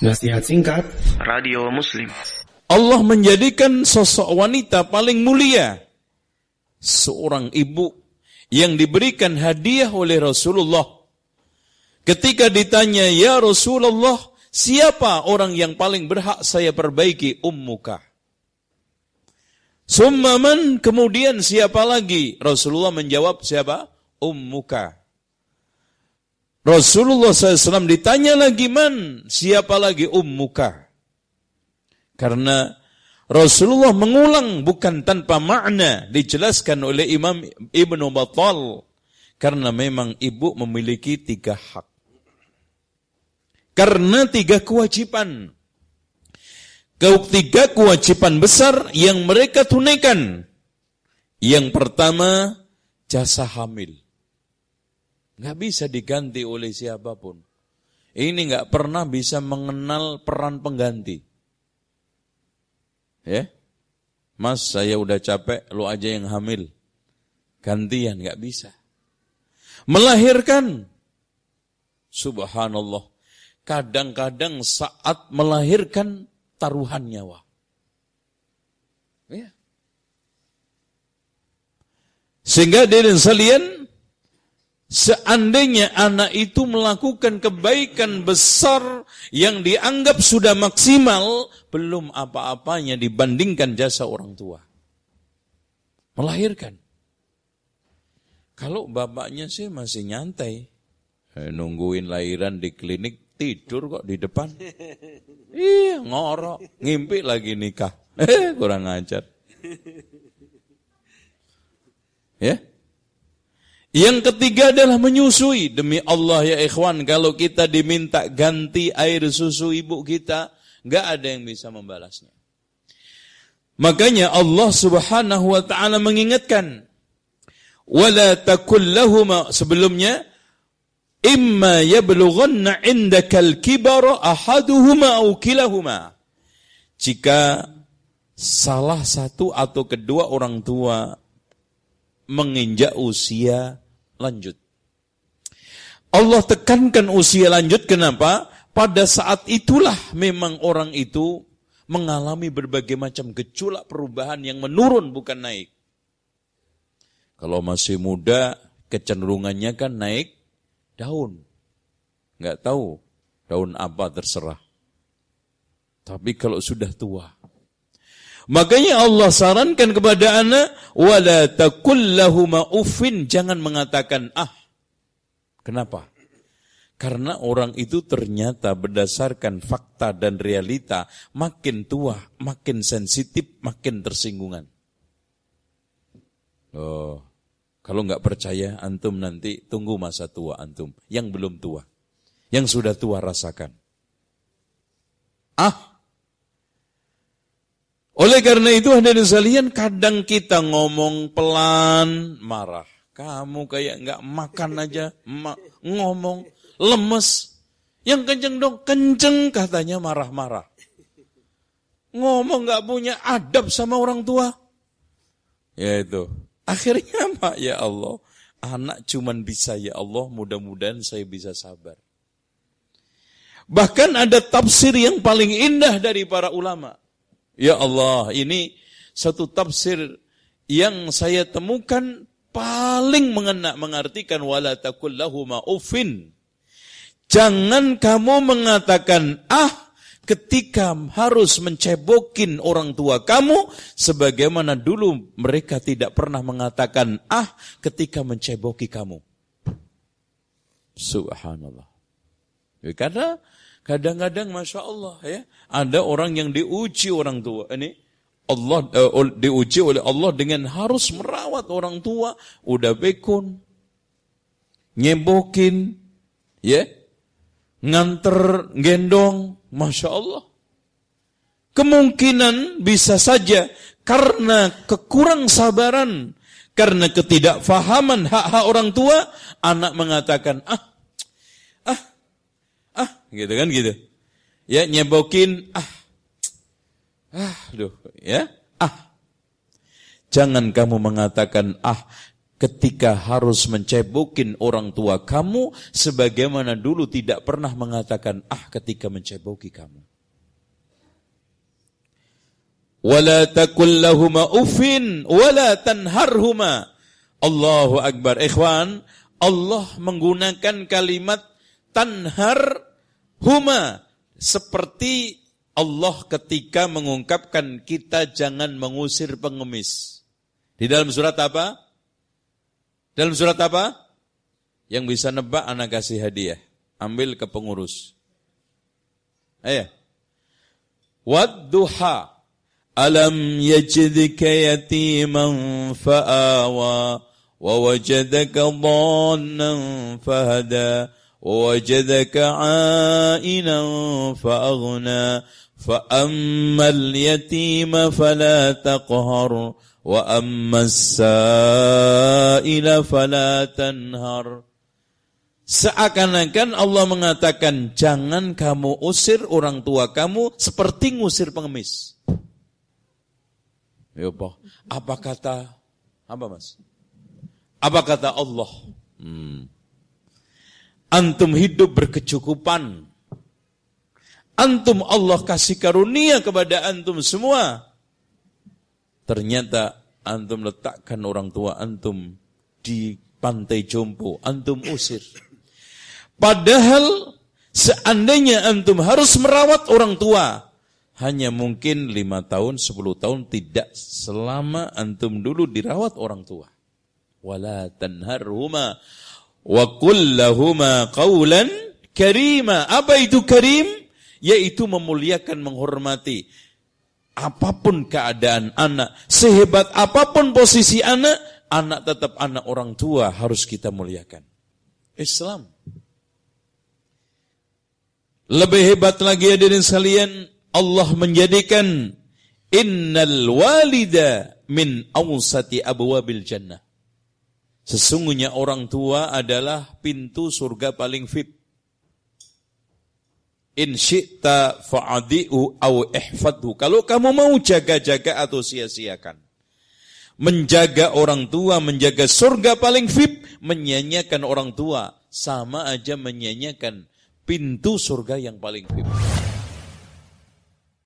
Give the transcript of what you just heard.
Nasihat singkat Radio Muslim Allah menjadikan sosok wanita paling mulia. Seorang ibu yang diberikan hadiah oleh Rasulullah. Ketika ditanya, Ya Rasulullah, siapa orang yang paling berhak saya perbaiki? Ummuka. Summaman, kemudian siapa lagi? Rasulullah menjawab, siapa? Ummuka. Rasulullah SAW ditanya lagi man, siapa lagi ummuka? Karena Rasulullah mengulang bukan tanpa makna dijelaskan oleh Imam Ibnu Battal karena memang ibu memiliki tiga hak. Karena tiga kewajiban. Tiga kewajiban besar yang mereka tunaikan. Yang pertama, jasa hamil. Nggak bisa diganti oleh siapa pun. Ini nggak pernah bisa mengenal peran pengganti. Ya, Mas saya udah capek, lu aja yang hamil. Gantian nggak bisa. Melahirkan, subhanallah. Kadang-kadang saat melahirkan taruhan nyawa. Ya. Sehingga dari sekalian Seandainya anak itu melakukan kebaikan besar yang dianggap sudah maksimal, belum apa-apanya dibandingkan jasa orang tua. Melahirkan. Kalau bapaknya sih masih nyantai, eh, nungguin lahiran di klinik, tidur kok di depan. Iya, ngorok, ngimpi lagi nikah. Eh, kurang ajar. Ya, yang ketiga adalah menyusui. Demi Allah ya ikhwan, kalau kita diminta ganti air susu ibu kita, nggak ada yang bisa membalasnya. Makanya Allah Subhanahu wa taala mengingatkan, "Wala takul lahuma" sebelumnya, "Imma yablughanna 'indakal kibara ahaduhuma aw kilahuma." Jika salah satu atau kedua orang tua menginjak usia lanjut. Allah tekankan usia lanjut kenapa? Pada saat itulah memang orang itu mengalami berbagai macam gejolak perubahan yang menurun bukan naik. Kalau masih muda kecenderungannya kan naik daun. Nggak tahu daun apa terserah. Tapi kalau sudah tua, Makanya Allah sarankan kepada anak, wala takullahuma uffin, jangan mengatakan ah. Kenapa? Karena orang itu ternyata berdasarkan fakta dan realita makin tua, makin sensitif, makin tersinggungan. Oh, kalau nggak percaya antum nanti tunggu masa tua antum yang belum tua, yang sudah tua rasakan. Ah, oleh karena itu hadirin sekalian kadang kita ngomong pelan marah. Kamu kayak nggak makan aja ma ngomong lemes. Yang kenceng dong, kenceng katanya marah-marah. Ngomong nggak punya adab sama orang tua. Ya itu. Akhirnya mak ya Allah, anak cuman bisa ya Allah, mudah-mudahan saya bisa sabar. Bahkan ada tafsir yang paling indah dari para ulama. Ya Allah, ini satu tafsir yang saya temukan paling mengena mengartikan wala. Jangan kamu mengatakan ah ketika harus mencebokin orang tua kamu sebagaimana dulu mereka tidak pernah mengatakan ah ketika menceboki kamu. Subhanallah. Ya, karena Kadang-kadang masya Allah ya, ada orang yang diuji orang tua. Ini Allah uh, diuji oleh Allah dengan harus merawat orang tua, udah bekun, nyebokin, ya, nganter, gendong, masya Allah. Kemungkinan bisa saja karena kekurang sabaran, karena ketidakfahaman hak-hak orang tua, anak mengatakan, ah ah gitu kan gitu. Ya nyebokin ah. Ah, duh, ya. Ah. Jangan kamu mengatakan ah ketika harus mencebokin orang tua kamu sebagaimana dulu tidak pernah mengatakan ah ketika menceboki kamu. Wala takul lahuma ufin wala tanharhuma. Allahu Akbar. Ikhwan, Allah menggunakan kalimat tanhar huma seperti Allah ketika mengungkapkan kita jangan mengusir pengemis. Di dalam surat apa? Dalam surat apa? Yang bisa nebak anak kasih hadiah. Ambil ke pengurus. Ayah. Wadduha. Alam yajidika yatiman fa'awa. Wa wajadaka dhannan fahada. ووجدك عائلا فأغنى فأما اليتيم فلا تقهر وأما السائل فلا تنهر Seakan-akan Allah mengatakan jangan kamu usir orang tua kamu seperti ngusir pengemis. Ya apa? Apa kata apa mas? Apa kata Allah? Hmm. Antum hidup berkecukupan. Antum Allah kasih karunia kepada antum semua. Ternyata antum letakkan orang tua antum di pantai jompo. Antum usir. Padahal seandainya antum harus merawat orang tua. Hanya mungkin lima tahun, sepuluh tahun tidak selama antum dulu dirawat orang tua wala tanharhuma wa kullahuma qawlan karima. Apa itu karim? Yaitu memuliakan, menghormati. Apa pun keadaan anak, sehebat apa pun posisi anak, anak tetap anak orang tua harus kita muliakan. Islam. Lebih hebat lagi hadirin sekalian, Allah menjadikan innal walida min awsati abwabil jannah. Sesungguhnya orang tua adalah pintu surga paling fit. In syi'ta fa'adi'u au ihfadhu. Kalau kamu mau jaga-jaga atau sia-siakan. Menjaga orang tua, menjaga surga paling fit, menyanyikan orang tua. Sama aja menyanyikan pintu surga yang paling fit.